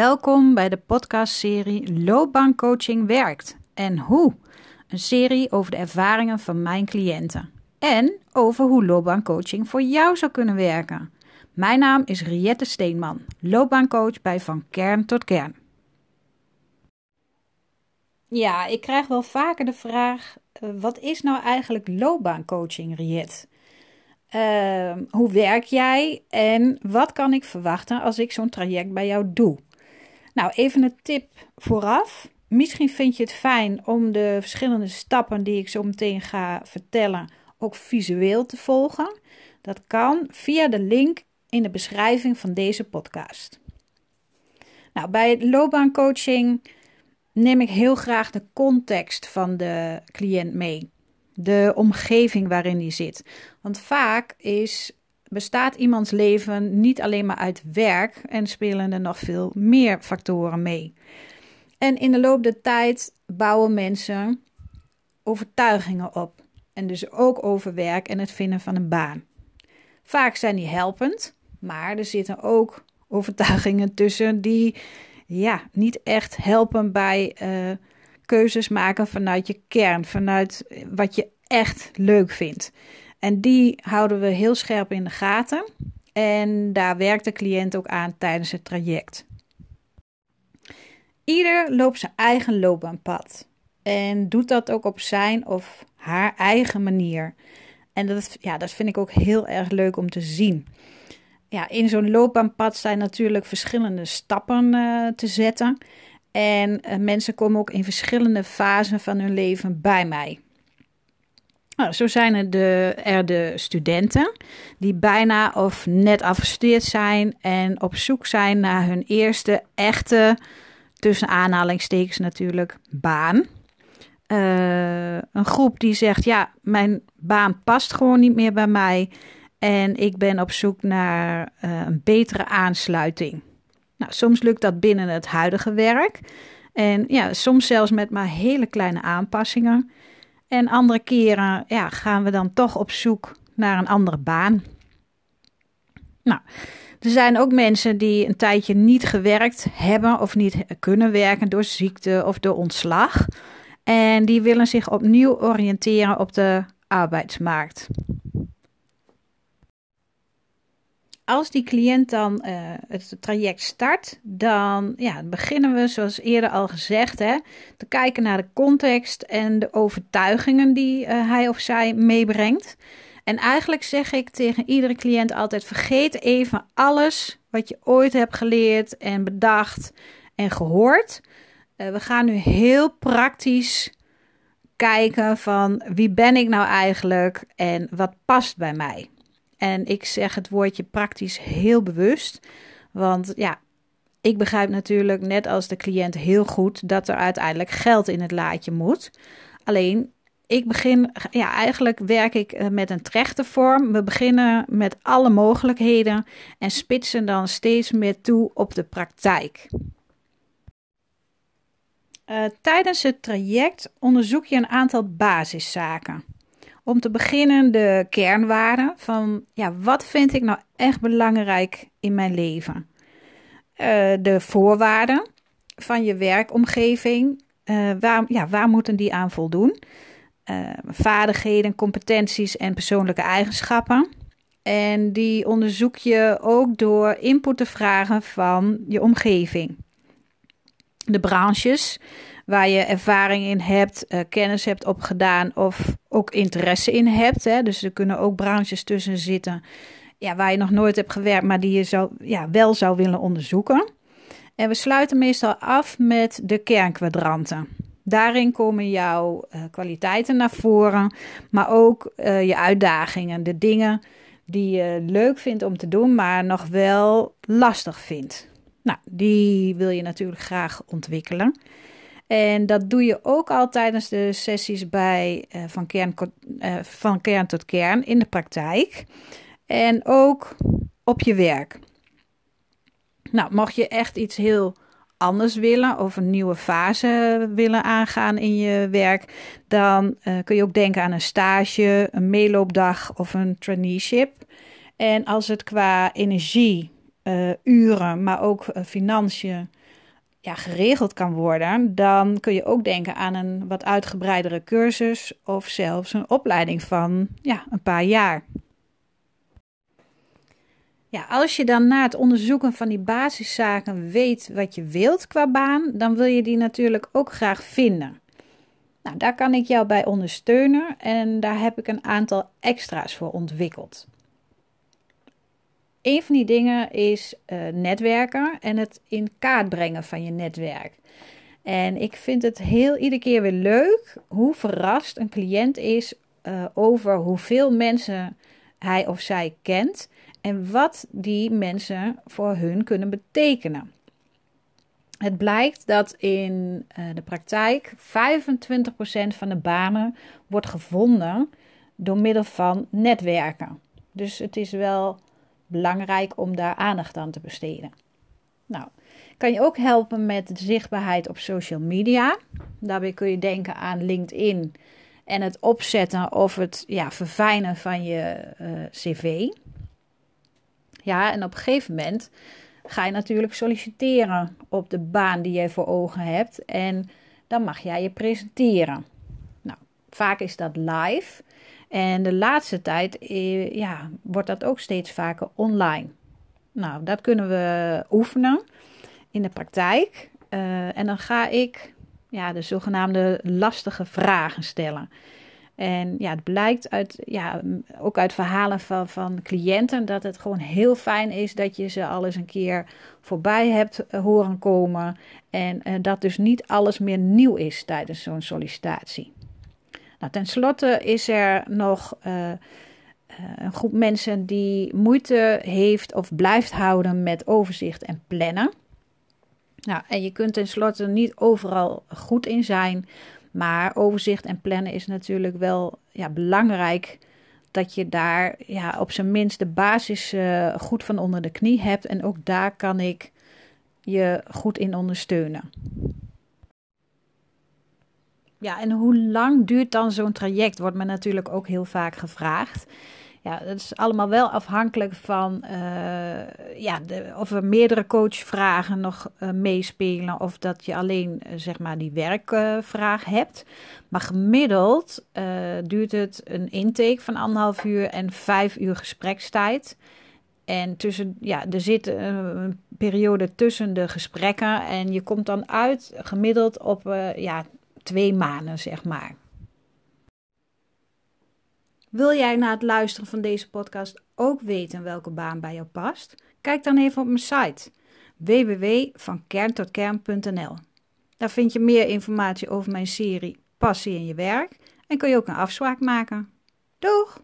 Welkom bij de podcastserie Loopbaancoaching werkt en hoe. Een serie over de ervaringen van mijn cliënten en over hoe loopbaancoaching voor jou zou kunnen werken. Mijn naam is Riette Steenman, loopbaancoach bij Van Kern tot Kern. Ja, ik krijg wel vaker de vraag: eh, wat is nou eigenlijk loopbaancoaching, Riet? Uh, hoe werk jij en wat kan ik verwachten als ik zo'n traject bij jou doe? Nou, even een tip vooraf. Misschien vind je het fijn om de verschillende stappen die ik zo meteen ga vertellen ook visueel te volgen. Dat kan via de link in de beschrijving van deze podcast. Nou, bij loopbaancoaching neem ik heel graag de context van de cliënt mee. De omgeving waarin die zit. Want vaak is, bestaat iemands leven niet alleen maar uit werk en spelen er nog veel meer factoren mee. En in de loop der tijd bouwen mensen overtuigingen op. En dus ook over werk en het vinden van een baan. Vaak zijn die helpend, maar er zitten ook overtuigingen tussen die ja, niet echt helpen bij uh, keuzes maken vanuit je kern, vanuit wat je echt leuk vindt. En die houden we heel scherp in de gaten. En daar werkt de cliënt ook aan tijdens het traject. Ieder loopt zijn eigen loopbaanpad. En doet dat ook op zijn of haar eigen manier. En dat, ja, dat vind ik ook heel erg leuk om te zien ja, in zo'n loopbaanpad zijn natuurlijk verschillende stappen uh, te zetten. En uh, mensen komen ook in verschillende fasen van hun leven bij mij. Nou, zo zijn er de, de studenten die bijna of net afgestudeerd zijn en op zoek zijn naar hun eerste echte, tussen aanhalingstekens natuurlijk, baan. Uh, een groep die zegt: Ja, mijn baan past gewoon niet meer bij mij. En ik ben op zoek naar uh, een betere aansluiting. Nou, soms lukt dat binnen het huidige werk. En ja, soms zelfs met maar hele kleine aanpassingen. En andere keren ja, gaan we dan toch op zoek naar een andere baan. Nou, er zijn ook mensen die een tijdje niet gewerkt hebben of niet kunnen werken door ziekte of door ontslag. En die willen zich opnieuw oriënteren op de arbeidsmarkt. Als die cliënt dan uh, het traject start, dan ja, beginnen we, zoals eerder al gezegd, hè, te kijken naar de context en de overtuigingen die uh, hij of zij meebrengt. En eigenlijk zeg ik tegen iedere cliënt altijd: vergeet even alles wat je ooit hebt geleerd en bedacht en gehoord. Uh, we gaan nu heel praktisch kijken van wie ben ik nou eigenlijk en wat past bij mij. En ik zeg het woordje praktisch heel bewust. Want ja, ik begrijp natuurlijk net als de cliënt heel goed dat er uiteindelijk geld in het laadje moet. Alleen ik begin, ja, eigenlijk werk ik eh, met een trechtervorm. We beginnen met alle mogelijkheden en spitsen dan steeds meer toe op de praktijk. Uh, tijdens het traject onderzoek je een aantal basiszaken. Om te beginnen de kernwaarden van ja, wat vind ik nou echt belangrijk in mijn leven? Uh, de voorwaarden van je werkomgeving, uh, waar, ja, waar moeten die aan voldoen? Uh, vaardigheden, competenties en persoonlijke eigenschappen. En die onderzoek je ook door input te vragen van je omgeving. De branches waar je ervaring in hebt, uh, kennis hebt opgedaan of ook interesse in hebt. Hè. Dus er kunnen ook branches tussen zitten ja, waar je nog nooit hebt gewerkt, maar die je zou, ja, wel zou willen onderzoeken. En we sluiten meestal af met de kernkwadranten. Daarin komen jouw uh, kwaliteiten naar voren, maar ook uh, je uitdagingen, de dingen die je leuk vindt om te doen, maar nog wel lastig vindt. Nou, die wil je natuurlijk graag ontwikkelen. En dat doe je ook al tijdens de sessies bij, uh, van, kern, uh, van kern tot kern in de praktijk. En ook op je werk. Nou, mocht je echt iets heel anders willen of een nieuwe fase willen aangaan in je werk, dan uh, kun je ook denken aan een stage, een meeloopdag of een traineeship. En als het qua energie, uren, maar ook financiën ja, geregeld kan worden, dan kun je ook denken aan een wat uitgebreidere cursus of zelfs een opleiding van ja, een paar jaar. Ja, als je dan na het onderzoeken van die basiszaken weet wat je wilt qua baan, dan wil je die natuurlijk ook graag vinden. Nou, daar kan ik jou bij ondersteunen en daar heb ik een aantal extra's voor ontwikkeld. Een van die dingen is uh, netwerken en het in kaart brengen van je netwerk. En ik vind het heel iedere keer weer leuk hoe verrast een cliënt is uh, over hoeveel mensen hij of zij kent en wat die mensen voor hun kunnen betekenen. Het blijkt dat in uh, de praktijk 25% van de banen wordt gevonden door middel van netwerken. Dus het is wel belangrijk om daar aandacht aan te besteden. Nou, kan je ook helpen met zichtbaarheid op social media. Daarbij kun je denken aan LinkedIn en het opzetten of het ja, verfijnen van je uh, cv. Ja, en op een gegeven moment ga je natuurlijk solliciteren op de baan die je voor ogen hebt. En dan mag jij je presenteren. Nou, vaak is dat live. En de laatste tijd eh, ja, wordt dat ook steeds vaker online. Nou, dat kunnen we oefenen in de praktijk. Uh, en dan ga ik ja, de zogenaamde lastige vragen stellen. En ja, het blijkt uit, ja, ook uit verhalen van, van cliënten dat het gewoon heel fijn is dat je ze al eens een keer voorbij hebt eh, horen komen. En dat dus niet alles meer nieuw is tijdens zo'n sollicitatie. Nou, ten slotte is er nog uh, een groep mensen die moeite heeft of blijft houden met overzicht en plannen. Nou, en je kunt tenslotte niet overal goed in zijn. Maar overzicht en plannen is natuurlijk wel ja, belangrijk. Dat je daar ja, op zijn minst de basis uh, goed van onder de knie hebt. En ook daar kan ik je goed in ondersteunen. Ja, en hoe lang duurt dan zo'n traject? Wordt me natuurlijk ook heel vaak gevraagd. Ja, dat is allemaal wel afhankelijk van uh, ja, de, of er meerdere coachvragen nog uh, meespelen of dat je alleen uh, zeg maar die werkvraag hebt. Maar gemiddeld duurt het een intake van anderhalf uur en vijf uur gesprekstijd. En tussen, ja, er zit een periode tussen de gesprekken en je komt dan uit gemiddeld op ja, twee maanden, zeg maar. Wil jij na het luisteren van deze podcast ook weten welke baan bij jou past? Kijk dan even op mijn site www.vankerntotkern.nl. Daar vind je meer informatie over mijn serie Passie in je werk en kun je ook een afspraak maken. Doeg!